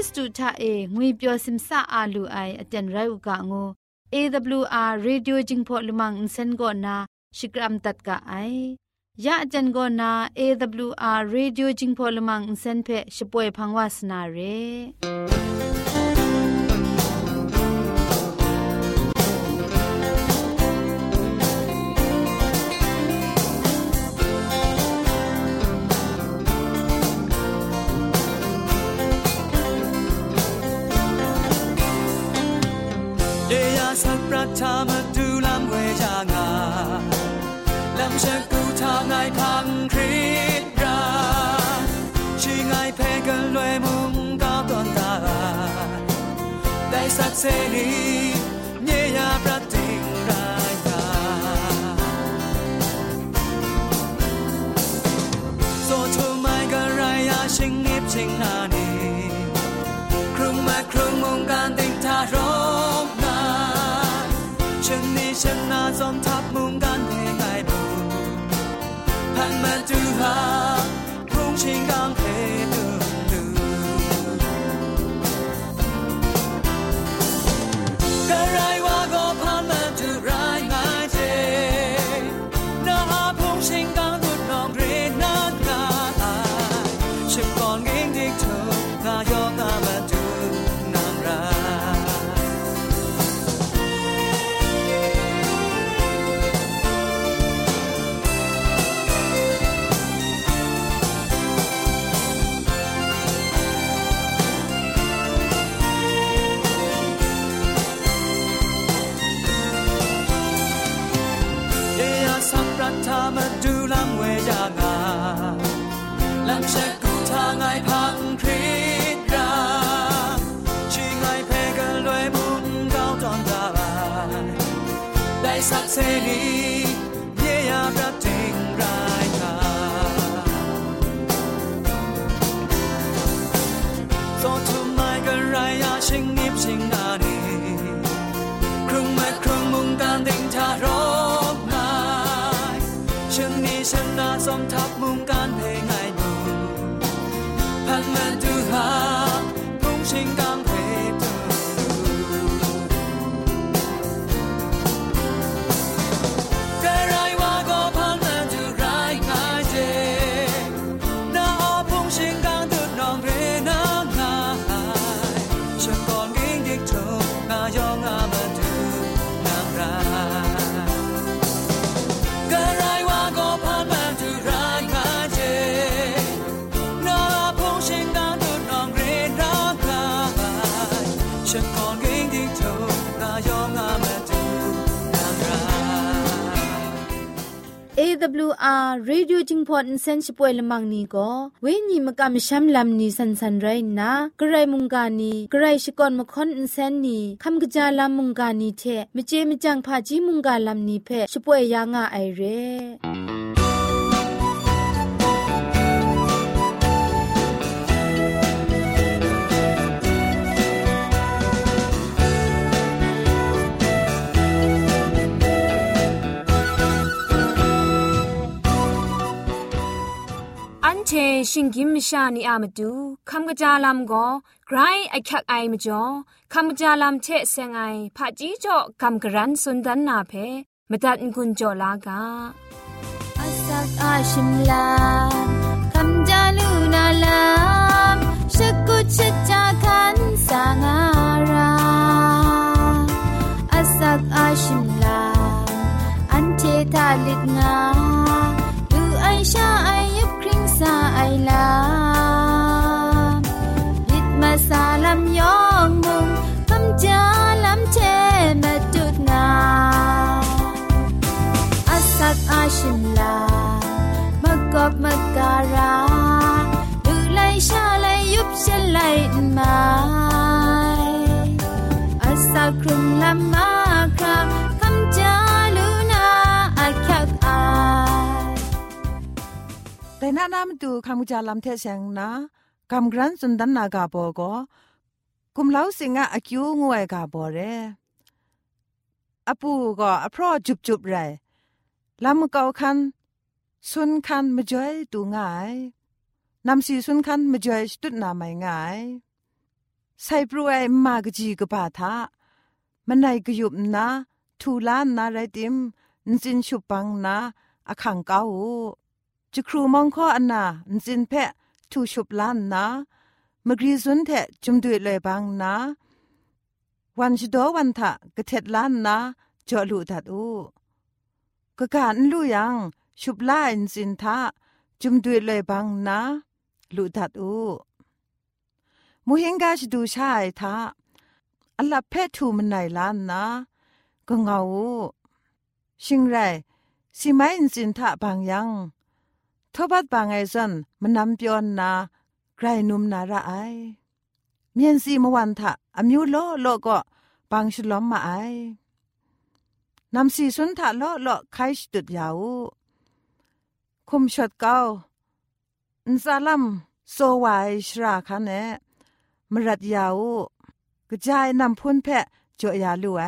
ခရစ်တုထအေငွေပျော်စင်ဆာအာလူအိုင်အတန်ရုတ်ကငို AWR Radio Jingpho Lumang Insen go na Shikram tat ka ai ya ajan go na AWR Radio Jingpho Lumang Insen phe shipoe phangwa sna re seria. สักเสรีเยียบรับจริงรายกาโซทุมไม่กันรายาชิงนิบชิงนาดีครึ่งแม่ครึ่งมุงการดิ่งทารกนายชิงนี้ชนะสมทับมุง AWR Radio Jingpot Insen Shpoe Lamang ni go we ni makam sham lam ni san san rai na Gray mung ga ni Gray shikon makon insen ni kham gja lam mung ga ni the Meje Mejang pha ji mung ga lam ni phe shpoe ya nga ai re เชชิงกิมชานีอามาดูคำกระจาลำก็ไกรไอคักไอมาจ่อคำกระจาลำเชเซงไอผาจีจ่อคำกระรันสุนดันนาเพมตัดกุญจ่อลากาอาสักอาชิมลาคำจาลูนาลา นานามดูคำจาลำเทเสงนะกำกรันสุนดันนากาโบก็กุมเล้าสิงะอคิวงวยกาโบเรอปูก็อพรอจุบจุบไรลำเกาคันสุนคันมาจอยตูง่ายนำสีสุนคันมาจอยสตุดนาไม่ง่ายใส่ปรวยมากจีกบาทามันไหนกยุบนะทูลานนาไรติมนจินชุปังนะอขังเกา จะครูมองข้ออันนานจินเพะทูชุบล้านนะมกรีซุนเทจุมดุยเลยบางนะวันชดวันทะกะเท็ดล้านนะจอลูดัดอูกะการลูยังชุบล้าอินสินทะจุมดุยเลยบางนะลูดัดอูมูเฮงกาชดูชายทะอัลลับเพทูมันไหนล้านนะก็เงาชิงไรสิไม่อินสินทะบางยัง ทบัดบางไอซันมันนำเปียนนาไกรนุมนาระไอเมียนซีมวันทะอมิวโลโลก็ปังชลอมมาไอนำสีสุนทะโลโลไคชตุดยาวคุมชดเกาอินซาลัมโซวายชราคันเนมรัดยาวกระจายนำพุ่นเพะจ่อยาลุไอ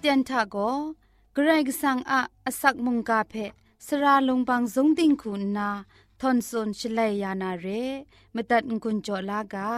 เตียนทาโกเกรกสังอะอสักมุงกาเพสระลงบางสงติงคุณนาทอนซนชลัยยานาเรมตัดกุญจลากา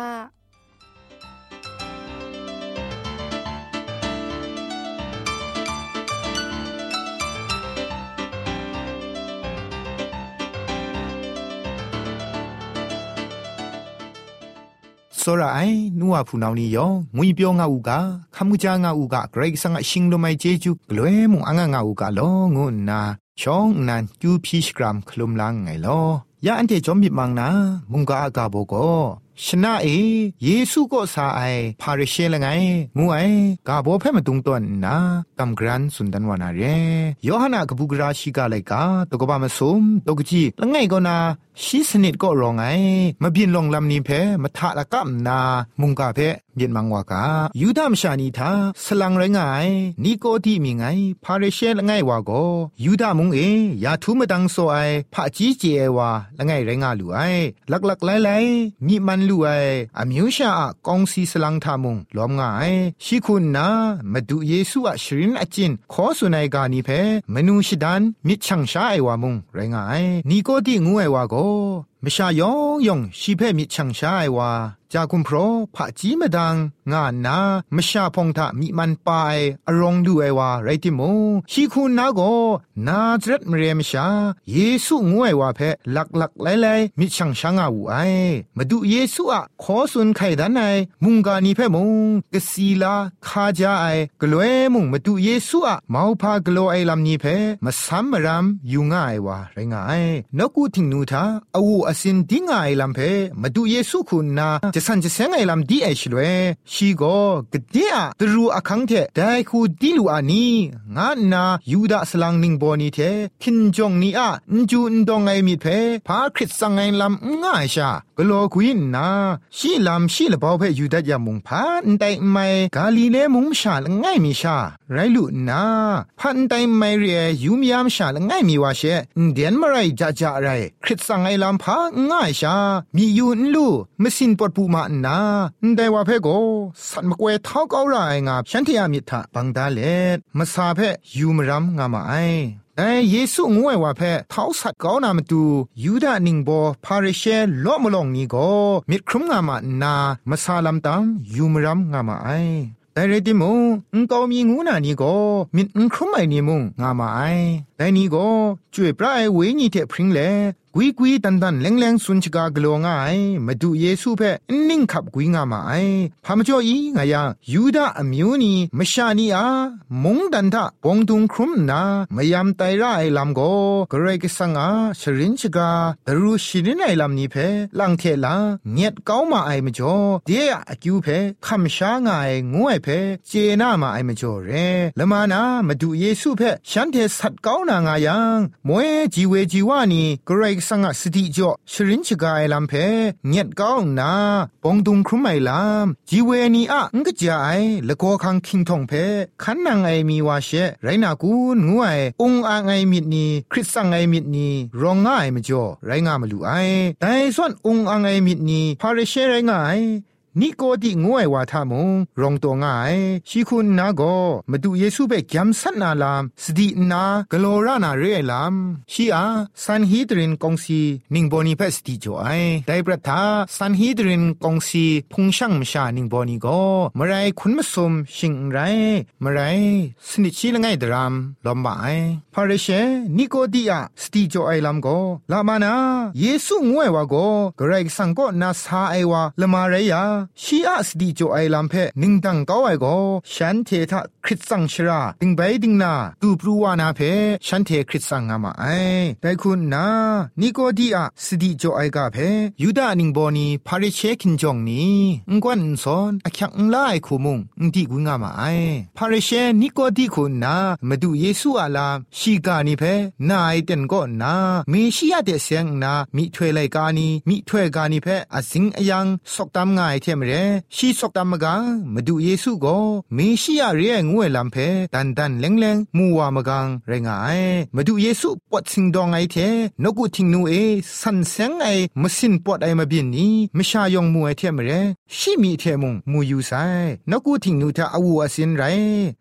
စောရအိုင်နူဝဖူနောင်နီယောငွေပြောငါဥကခမှုကြငါဥကဂရိတ်ဆန်အရှင်လိုမိုင်ဂျေဂျူဂလွဲမှုအငငါဥကလောငုနာချောင်းနန်ကျူဖီရှ်ဂရမ်ခလုံလန်းငိုင်လောยาอันเตจอมบิมังนามุงกาอากาโบโกชนะเอเยซูก็สาไอพาริเชลไงงูไอกาโบเพ่มาตุงตวนนากำกรันสุนดันวานาเรยอหนากบูกราชิกาไลกาตกบามาสมตกจีละไงก็นา ชีสนิดก็รองไงมาบินลงลำนี้เพมาทะละกัมนา มุงกาเพเย็นมังวากายูดามชานีทาสลังไรงายนี่ก็ที่มีไง พาเรเชละไงวาโกยูดามุงเอยาทุมดังโซไอพะจีเจวาละไงไรงาลูไอลักลักไลไลมีมันลูไออมิวชากองซีสลังทามุงล้อมงาย ชิคุณนามาดูเยซูอะชรินอจินขอสุนัยกานีเพมนูชิดันมิชังชาไอวามุงไรงายนี่ก็ที่งูไอวาโก มชายองยองชีเพมิชังชาไอวาจากคุมโพรผะจีมดัง งานนามชาพงทะมีมันปายอรองดูไอว่าไรติโมชีคุณนาโกนาจรัดมเรียมชา เยซูงวยว่าเพหลักหลักไลไลมิชังชางาอูไอมาดูเยซูอะขอสุนไข่ดันไอมุงกานีเพมุงกสีลาคาจาไอกลวยมุงมาดูเยซูอะมาพากลัวไอลำนี้เพมาซัมมรามยูง่ายว่าไรงายนกูทิงนูทาอาวูอสินดิงไอลำเพมาดูเยซูคุณนาจะสันจะเสงไอลำดีไอชลเวชีโกกเดียตรูอคังเทได้คูดีลูอานีงานนายูดาสลังนิงบอนีเทคินจงนีอะนจูนดองไอมีเพพาคริสสังไงลำง่ายชา กโลกุยินนาชีลำชีละบาวเพอยู่ดายามุงพานไดไม่กาลีเลมุงชาละง่ายมีชา ไรลุนาพันไดไม่เรียยูมยามชาละง่ายมีวาเชเดียนมาไรจะจะไร คริสสังไอลำพาง่ายชา มียูนลูมสินปดปูมานาได้ว่าเพโกสันมกเวท้าเกาไรงาฉันที่อามิทะบังดาเลมาซาเพยูมรำงามาไอ ไอ้เยซูงวยว่าเพท้าสัตว์เกานามาดูยูดานิงโบพาริเชล้อมลองนี้ก็มิดครุมงามานามาซาลัมตัมยูมรัมงามาไอแต่เรติมุงกอมีงูนานี่ก็มิดอุงครุมไอนี่มุงงามาไอ แต่นี่ก็ช่วยปลายเวนี่เทพริงเลกุยกุยตันตันแรงแรงสุนชกากลัวง่ายมาดูเยซูเพ่นิ่งขับกุยงามาไอพามจ่ออีงายายูดาอมิวนีมชานีอามงดันทะปองตุงครุมนามายามไตระไอลำโกกระไรกสังอาชรินชกาดรูชิรินไอลำนี้เพ่ลังเทลาเงียดเก้ามาไอมจ่อเดียอคิวเพ่คำช้างายงวยเพ่เจนามาไอมจ่อเรละมานามาดูเยซูเพ่ฉันเทสัตเก้านางายังมวยจีเวจีวานีกระไรสังสติจ่อชรินชกายลำเพเงียดก้าวนาปองตุงครุมไอลำจีเวนีอะงกจายละโกคังคิงทองเพขันนางไอมีวาเชไรนากูงวยองอางไอมิดนีคริสสังไอมิดนีรองง่ายมจ่อไรงามลูไอแต่ส่วนองอางไอมิดนีพาเรเชไรงาย นี่ก็ดีงวยว่าทามงรองตัวง่ายชีคุณนาก็มาดูเยซูเบกยำสันนาลามสตินากโลรานาเรลามชีอาสันฮีดรินกงซีนิงบอนีเพสติจ่อยได้ประทาสันฮีดรินกงซีพุงช่างมชานิงบอนีก็มาไรคุณมาสมชิงไรมาไรสนิชีละไงดรามลอมบายพาเรเชนิโกดีอาสติจ่อยลามก็ลามานาเยซูงวยว่าก็กรกสังก็นาซาไอวาละมาเรียชีอาสดีโจไอลัมเพนิงดังก้าไอโกฉันเททะคริสสังชราดิงไปดิงนาตูปรูวานาเพฉันเทคริสสังงามาไอแต่คุณนานิโกดีอาสดีโจไอกาเพยูดานิงบอนีพาริเชคินจงนีงกวนซอนอคักงลายคูมุงงดีกุงามาไอพาริเชนิโกดีคุณนามาดูเยซูอาลามชีกานิเพนาไอเต็นก็นาเมชิยาเดเซงนามิถวยไลกานีมิถวยกานิเพอสิงอยังสกตามง่ายเทมเรชีสกตามกามาดูเยซูก็เมชิยเรียงวยลำเพดันดันเลงเลงมัวมกังไรงายมาดูเยซูปวดสิงดองไอเทนกุทิงนูเอสันเซงไอมสินปวดไอมาบินนี้มชายองมัวเทมเรชิมีเทมุงมูยูไซนกุทิงนูทาอวูอสินไร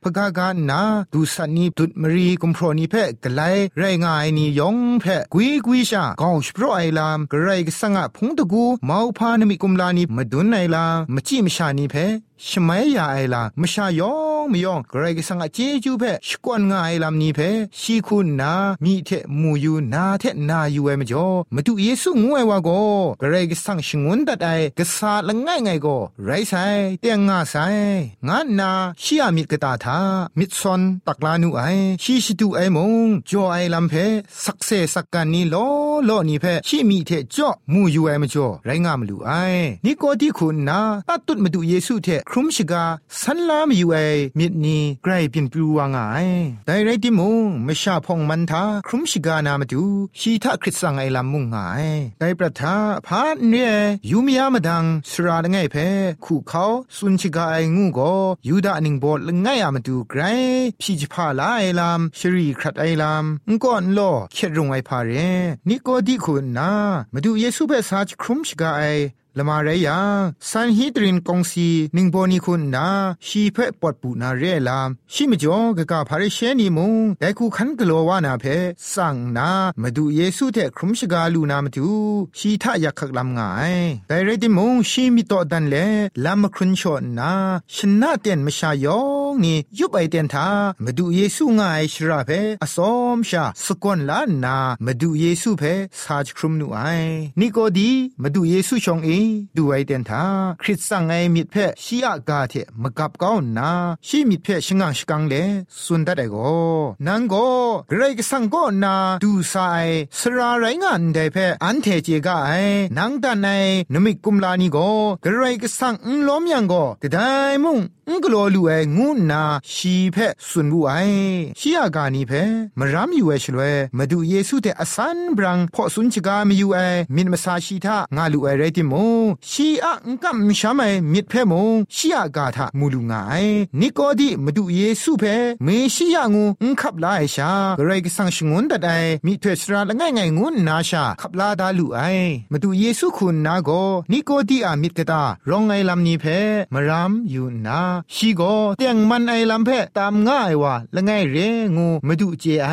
พกากานาดูสันนีดุดมรีกุมพรนีเพกไลไรงายนียองเพกุยกุยชากาวชโปรไอลามกระไรกสังะพงตะกูมาพานมิกุมลานีมาดุนไอลมจิมชานีเพ ชมัยยาไอลามชายองมยองกรกสังอาเจจูเพชกวนงาไอลามนี้เพชีคุณนามีเทมูยูนาเทนายูเอมจ่อมาดูเยซูงวยวาโกกรกสังชงวนตัดไอกษาละง่ายไงโกไรไซเตียงงาไซงานนาชียมิกตาทามิดซอนตักลานูไอชีชิตูไอมงจ่อไอลามเพสักเซสักกันนี้ล้อลอนี้เพชีมีเทจ่อมูยูเอมจ่อไรงามลูไอนี่ก็ที่คุณนาตัดตุดมาดูเยซูเทครุมชิกาสันลามอยู่ไอมิดนี้ไกรเปลี่ยนปลูวางไงแต่ไรที่มุงไม่ชาพองมันทาครุมชิกานามาดูชีทาคริสสังไอลำมุงไงแต่ประทาพาเนี่ยยูมียามดังสระไงเพคู่เขาสุนชิกาไองูก็ยูดาหนิงบอลไงอามาดูไกรพี่จิพาลาไอลำชรีครัดไอลำงก่อนล้อเข็ดรงไอพาเรนี่ก็ดีคุณนะมาดูเยซูเบสาจครุมชิกาไอ ละมาเรยังซันฮีดรินกงซีนิงโบนีคุณนาชีเพปอดปูนาเรลามชิมจ่อกะกะพาริเชนีมุงแต่คูขันกลัววานาเพสั่งนามาดูเยซูเทครุมชกาลูนามาดูชีทะยักขักลำงายแต่เรติมุงชีมิโตดันเลลามครุนชอนนาชนะเตียนมชายองนี่ยุบไอเตียนทามาดูเยซูงายชราเพอสอมชาสกอนลานามาดูเยซูเพซาจครุมนูไอนี่ก็ดีมาดูเยซูชองเอดูไอเดนทาคริสสังไอมิดเพชียากาเทมกับก้าวนาชีมิดเพชงังชกังเลสุนดัดไอโกนังโกเกรกสังโกนาดูไซสราไรงานไดเพอันเทเจกาไอนังดันไอนมิกุมลานีโกเกรกสังอุลอมยังโกกระไดมุงอุกโลลูเองูนาชีเพสุนบุไอชียากานีเพมรามอยู่เอชลเวมาดูเยซูเตอสันบรังพอสุนชกามีอยู่เอมินมาซาชีทางาลูเอเรติโมชีอะงกัมชามมิดเพมงชียากาทามูลุงายนิโกดีมาดูเยซูเพเมชียางูงขับลาไอชากรกสังชงวนดัดไอมีเทสราละง่ายง่ายงุนนาชาขับลาดาลูไอมาดูเยซูคุณนาโกนิโกดีอามิดกตารองไอลำนี้เพมรามอยู่นาชีโกเตียงมันไอลำเพตามง่ายว่าละง่ายเรงูมาดูเจไอ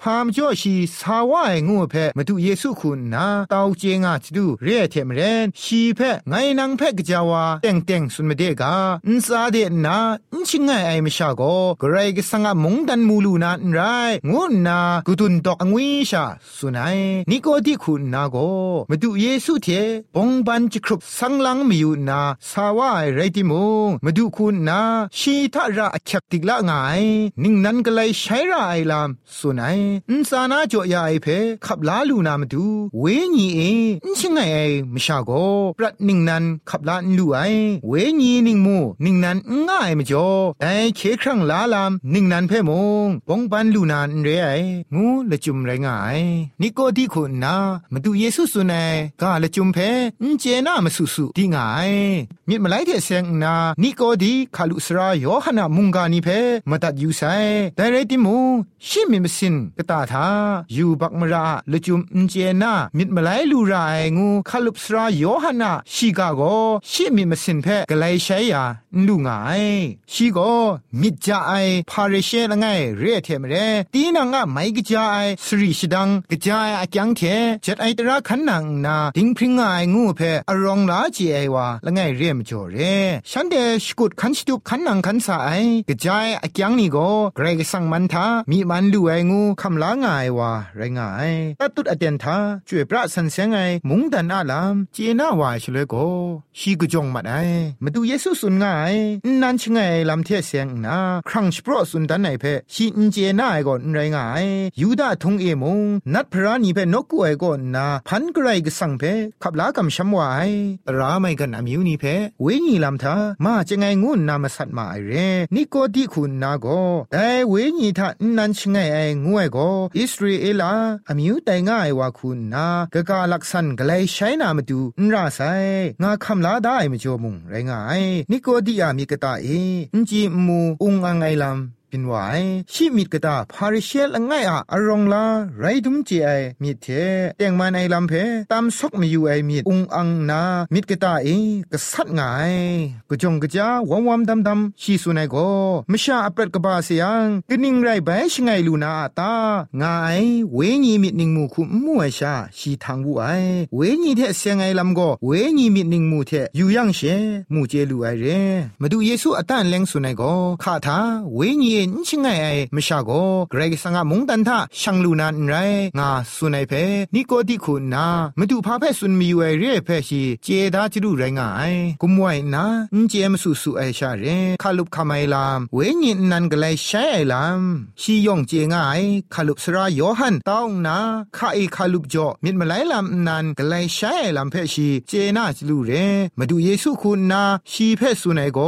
พามจ่อชีสาวไองูเพมาดูเยซูคุณนาตาวเจงาจดูเรเทมเรนชีเพไงนังเพกจาวาเต็งเต็งสุนเมเดกาอินซาเดนาอินชิงไงไอมชาโกกรกสังมงดันมูลูนาไรงูนากุตุนดอกงวิชาสุนัยนิโกดิคุณนาโกมาดูเยซูเทปงบันจิครุบสังลังมีอยู่นาสาวาไรติมงมาดูคุณนาชีทาระอักติกละไงนิ่งนั้นก็เลยใช้ระไอลามสุนัยอินซานาจ่อยาไอเพขับลาลูนามาดูเวญีเออินชิงไงไอมชาโกปรัดนิ่งนั้นขับลานลู่ไอเวญีนิ่งมูนิ่งนั้นง่ายมจ่อแต่เคครั้งลาลามนิ่งนั้นเพ่มงปองปันลูนานเรไองูละจุมไรง่ายนิโกดีคุณนามาดูเยซูสุนัยกาละจุมเพนเจน่ามาสุสุดีง่ายมิดมาไลเทเซงนานิโกดีคาลุสราโยฮนามุงกานีเพมาตัดยูไซแต่ไรติมูชิมิมสินกตาทาอยู่บักมราละจุมนเจน่ามิดมาไลลูไรงูคาลุสราโยฮนาชีกาโกชิมิมสินเพกไลใช้ยาลูงายชีโกมิดจาไอพาเรเชละไงเรียเทมเรตีนังอะไมกจาไอสรีชดังกจายอะจังเทจัดไอตระขันนังนาดิงพริงไองูเพอรองลาจีไอวาละไงเรียมจ่อเรฉันเดชกุดขันสตุขันนังขันสาไอกจายอะจังนี่โกเกรกสังมันทามีมันดูไองูคำลางายวาไรงายตัดตุดอเดนทาช่วยพระสันเสงไอมุงดันอาลามเจน่าวาชเลโกชีกจงมัดไอมาดูเยซูสุนง่ายนั่นชิงไงลำเทเสียงนาครั้งสปรสุนดันไหนเพชีอินเจน่าไอก่อนไรงายยูดาทงเอมงนัดพระนีเพนกกูไอก่อนนาพันกไรกสังเพขับลากำชำวายราไม่กันอามิวนีเพเวญีลำทามาจะไงงูนามาสัตมาไอเรนี่ก็ดีคุณนาโกแต่เวญีทานั่นชิงไงไองวยโกอิสราเอลาอามิวแต่ง่ายว่าคุณนากะกาลักษณะกลายใช้นามาดูนราไซงาคำลาได้ไม่จมุงไรงายนี่ก็ดีอามีกตาเออินจีมูอุงอังไงลำ ป็นวายชีมิดกะตาพาริเชลง่ายอะอรองลาไรดุมจีไอมิดเทเตียงมาในลำเพตามซอกมาอยู่ไอมิดอุงอังนามิดกะตาเอกษัตงายกะจงกะจาวอมวอมดำดำชีสุนัยโกมชาอปรดกะบาเสียงกะนิงไรใบชงไงลูนาตางายเวญีมิดนิงมูคุมัวชาชีทางวูไอเวญีเทเสียงไงลำโกเวญีมิดนิงมูเทอยู่ยังเชมูเจลูไอเรมาดูเยซูอตันเลงสุนัยโกข้าทาเวญีนชิงไงไอมชาโกเกรกสังะมงตันทะช่างลูนันไรงาสุนัยเพนิโกติคุณนามาดูพาเพสุนมีอยู่ไอเร่เพชีเจดาจิรุไรงาไอกุมไวนาอินเจมสุสุไอชาเรคาลุบคาไมลามเวญินนันกไลใช้ไอลามชียองเจงไอคาลุบสระโยฮันตองนาคาไอคาลุบจ่อมิดมาไลลามนันกไลใช้ไอลามเพชีเจนาจิรุเรมาดูเยซูคุณนาชีเพสุนัยโก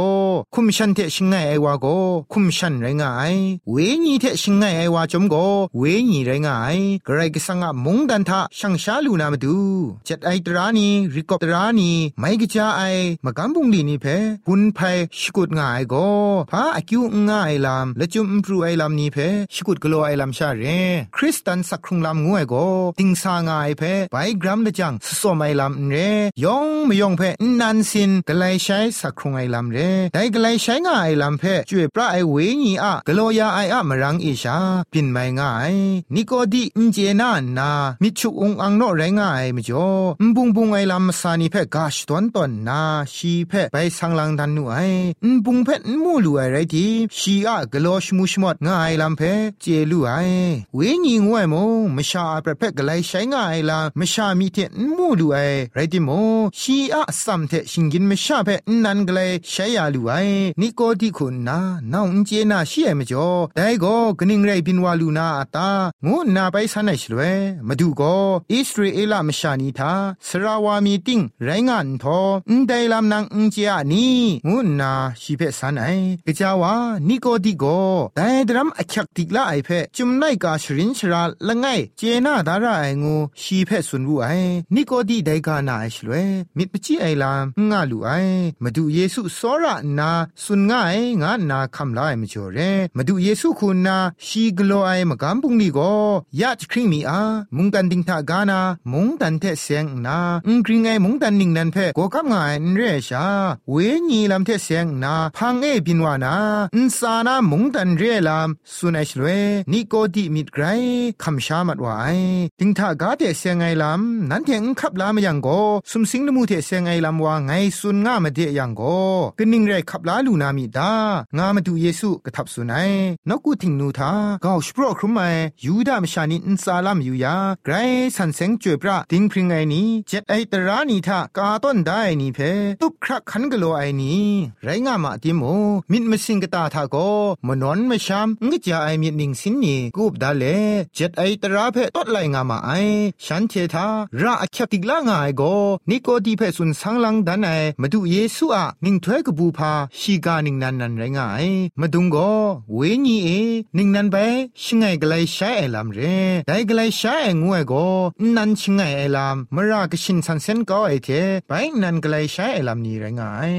คุมชันเทชิงไงไอวาโกคุมชันไรงาไอเวญีเทชิงไงไอวาจมโกเวญีไรงายกระไรก็สังะมงดันทะช่างชาลูนามาดูจัดไอตรานีริกอบตรานีไม่กจาไอมากำบุงลีนี่เพกุนไพชกุดง่ายโกพาอคิวง่ายลามและจุมพรูไอลามนี่เพชกุดกลัวไอลามชาเรคริสตันสักครุงลามงวยโกติงสางายเพไปกรัมละจังสสมไอลามเรยองไม่ยองเพนันสินกลายใช้สักครุงไอลามเรได้กลายใช้ง่ายลามเพช่วยพระไอเวญีอะกลัวยาไออะมรังอิชาปินไม่ง่ายนิโกดีอินเจนานามิชุองอังโนไรง่ายมจ่อมบุงบุงไอลำสานิเพกาชตอนตอนนาชีเพไปสังลังดันนูไอมบุงเพมูลูไอไรทีชีอะกลอชมุชมดง่ายลำเพเจลูไอเวญีงวยโมมชาประเพกไลใช้ง่ายลามชามีเทมูลูไอไรติโมชีอะสัมเทชิงกินมชาเพนันกไลใช้ยาลูไอนิโกดีคุณนาน้องเจนาชเอ็มจ่อแต่ก็กนิ่งไรบินวาลูนาอาตางูนาไปสันไหนชลเวมาดูก็อิสราเอลมชานีทาสราวามีติงไรงานทออุนไดลำนางอุนเจียนีงูนาชีเพสันไหนกจาวานิโกดิโกแต่ดรัมอคักติกละไอเพจุมไนกาชรินชราละไงเจนาดาราไองูชีเพสุนรูไอนิโกดิไดกานาไอชลเวมิดปจิไอลามงาลูไอมาดูเยซูสอระนาสุนง่ายงานาคำลายมจ่อเรมาดูเยซูคุณนาชีกโลไอมากำปุงนี่ก็ยาจคริงมีอามุงตันดิงทากานามุงตันเทเสียงนาอุ้งคริงไอมุงตันนิงนันเพก็กับงายนเรชาเวญีลำเทเสียงนาพังเอบินวานาอุนสานามุงตันเรลามสุนัยชลเวนิโกดิมิดไกรคำชามัดวายดิงทากาเทเสียงไอลำนั้นเทงขับลามยังก็สุมสิงนมูเทเสียงไอลำว่าไงสุนง่ามาเดยังก็กนิงไรขับลาลูนามิดางามาดูเยซูกระทับสุนัยนกูทิงนูทาก้าสปรครุมไมยูดามชานินซาลามยูยาไกรสันเซงจวยพระดิงพริงไอนี้เจ็ดไอตรานีทากาต้นได้นี่เพตุบครักขันกโลไอนี้ไรงามาติโมมิดมสิงกตาทาโกมนอนมชามงจาไอมิดนิงสินนี่กูบดาเลเจ็ดไอตราเพตดไลงามาไอฉันเททาราอคติกลางไอโกนิโกดีเพสุนสังลังดันไอมาดูเยซูอะนิงถวยกบูพาชีกานิงนันนันไรงาไอมาดุงโกเวญีเอนิงนันไปชิงไงกไลใช้ไอลำเรไดกไลใช้ไองวยก็นันชิงไงไอลำมรากชินสันเซนก็ไอเทไปนันกไลใช้ไอลำนี้ไรงาย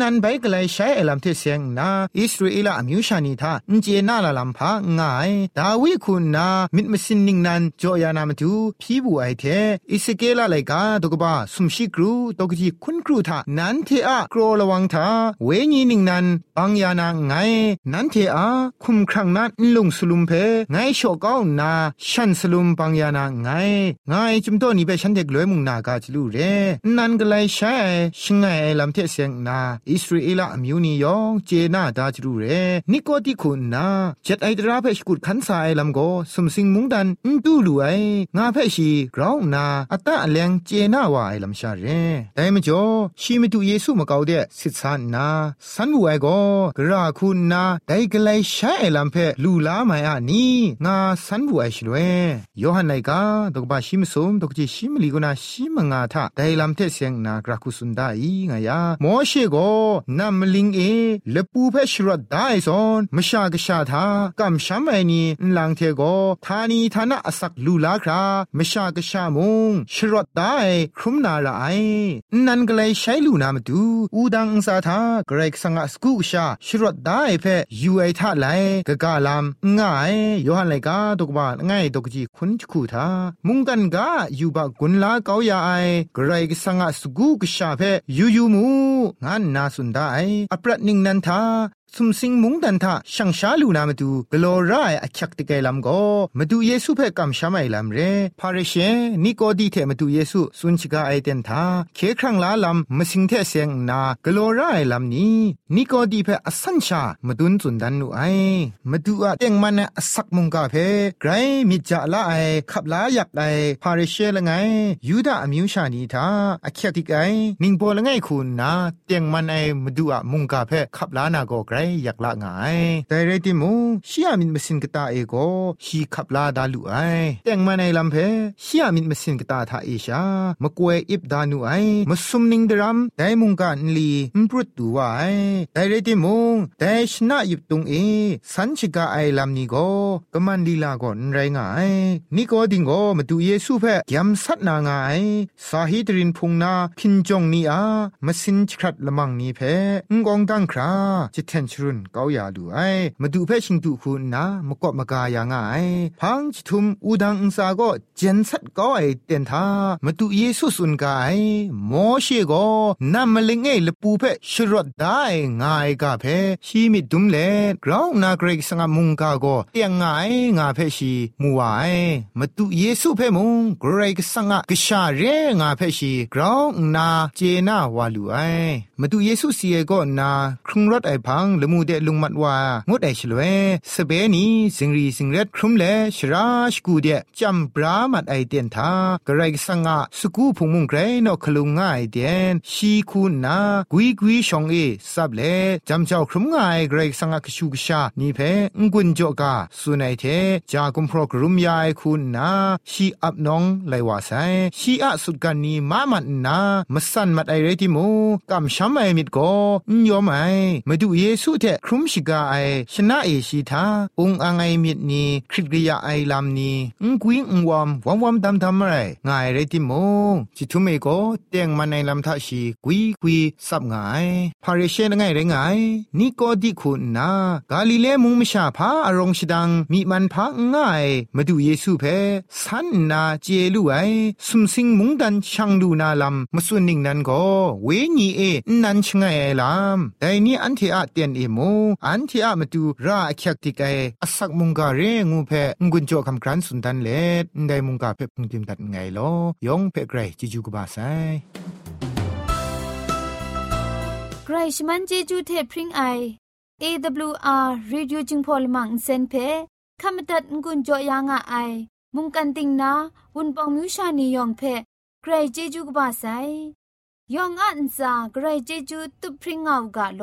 นันไปกไลใช้ไอลำเทเสียงนาอิสราเอลอมิวชานีทาอินเจนาลาลำพางาย ดาวิคุณนามิดมสินนิงนันจอยานามตูพี่บูไอเทอิสเกลาไลกาตกบ้าสุมชิกรูตกจีคุณครูทานันเทอะกรอระวังทาเวญีนิงนันปังยานาไงนันเทอาคุมครั้งนั้นลุงสลุมเพไงโชก้านาฉันสลุมปังยานาไงไงจุมโตนี่เปฉันเด็กลวยมุงนากาจลูเรนั่นก็เลยใช้ชิงไงลำเทเสียงนาอิสราเอลอมิวนิยองเจนาดาจลูเรนิโกติคุณนาเจ็ดไอตราเพชกุดขันสายลำโกสมสิงมุงดันอุดูลูไองาเพชีกราวนาอัตตะเลงเจนาวาไอลำชาเรแต่มจ่อชีมิตุเยซูมะกาวเดสิทธานาสันบูไอโกกราคุณนาไดกไลใช้ไอลำเพลูลาไมอานีงาสันบูไอชลเวยอหันไนกาดกบาชิมสมดกจิชิมลีกนาชิมงาทาไดลำเทเสียงนากราคุสุนดาอีงายามเชโกนามลิงเอเลปูเพชรดไดซอนมชากชาทากำชัมไอนีลังเทโกทานีทานะอสักลูลาครามชากชามุงชรดไดครุมนาราไอนันก็เลยใช้ลูนามาดูอูดังสาทาเกรกสังสกุชาชรดไดเพยูไอทาไลกะกาลามง่ายยอหันไลกาตกบาง่ายตกจีคุนคูทามุงกันกายูบากุนลาเกาอยาไอกรกสังสกุกชาเพยูยูมูงานนาสุนได้อปรันิงนันทา สุมสิงมุงดันทาช่างชาลูนามาดูกลอรายอคักติเกลัมโกมาดูเยซูเพ่กัมชาไมลัมเรพาริเชนิโกดีเทมาดูเยซูสุนชิกาไอเดนทาเคครั้งลาลัมาสิงเทเสียงนากลอรายลัมนี้นิโกดีเพ่อสันชามาดุนจุนดันนูไอมาดูอะเต็งมันอสักมุงกาเพ่ไกรมิจาละไอขับลาอยากไอพาริเชละไง ยูดาอมิวชานีทาอคักติกไอนิงโปละไงคุณนาเต็งมันไอมาดูอะมุงกาเพ่ขับลานาโกไกรอยากละงายแต่เรติมูชียมินมสินกตาเอโกชีขับลาดาลุไอแต่งมาในลำเพชียมินมสินกตาทาเอชามะกวยอิบดานุไอมสุมนิงดรัมไดมุงกันลีมปรุดดูวไอแต่เรติมูแต่ชนะยิบตุงเอสันชิกาไอลำนี้โกกมันลีลาก่อนไรงายนี่ก็ดิงโกมาดูเยซูเพ่ยำสัตนางายสาฮิตรินพุงนาพินจงนีอามาสินชรัดละมังนี้เพงกองตังคราจิเทนชรุนเกาอยาดูไอมาดูเพชิงดูคุณนะมกอบมากายางไอพังจิทุมอูดังอุสาก็เจนสัดก็ไอเต็นทามาดูเยซูสุนกายโมเชก็นำมาเลงเอลปูเพชรดได้ง่ายกาเพชีมิดุมเลกราวนาเกรกสังมุงกาก็เตียงง่ายงาเพชีมัวไอมาดูเยซูเพมุงเกรกสังกชาเรงาเพชีกราวนาเจนาวาลูไอมาดูเยซูเสียก็นาครุงรถไอพังละมูเดลุงมัดว่างดไอชลเวสเปนีสิงรีสิงเร็ดครุมเลชราชกูเดจำปรามัดไอเดียนทากระไรสังะสกูพุงมุงไกรนอคลุงง่ายเดียนชีคูนากุยกุยชองเอซับเลจำเจ้าครุมง่ายกระไรสังะกชูกชานีเพงกุนจอกาสุนัยเทจากุมพรกรุมยายคูนาชีอับน้องไลวาไซชีอะสุดกันนีมามันนามสันมัดไอเรติมูกำช้ำไอมิดโกยอมไอมาดูเยซูเทครุมชิกาไอชนะเอชีทาองอังไอมิดนีคริกริยาไอลามนีอุงกุยงวอมวอมวอมดำดำอะไรง่ายเรติมงจิทุเมโกเตียงมันในลำทาชีกุยกุยสับง่ายพาเรเชนง่ายเรงายนี่ก็ดิคุณนากาลิเลมุงมชาพาอารมชิดังมีมันพาง่ายมาดูเยซูเพสันนาเจลูไอสุมสิงมุงดันช่างดูนาลำมาส่วนหนึ่งนั้นก็เวนีเอนันชงไงลำแต่นี้อันที่อาเตียนเอโมอันที่อามาดูราอคักติกไออสักมุงกาเรงูเพงุนโจคำครันสุนทันเลได้มุงกาเพพุงติมตัดไงลอยองเพไกรจิจูกบาไซใครชมันเจจูเทพริงไอ AWR Reducing Polymer เซนเพขมตัดงุนจอยางอไอ มุงกันติงนาวุนปองมิวชานียองเพใครเจจูกบาไซยองอันซาใครเจจูตุพริงเอากาโล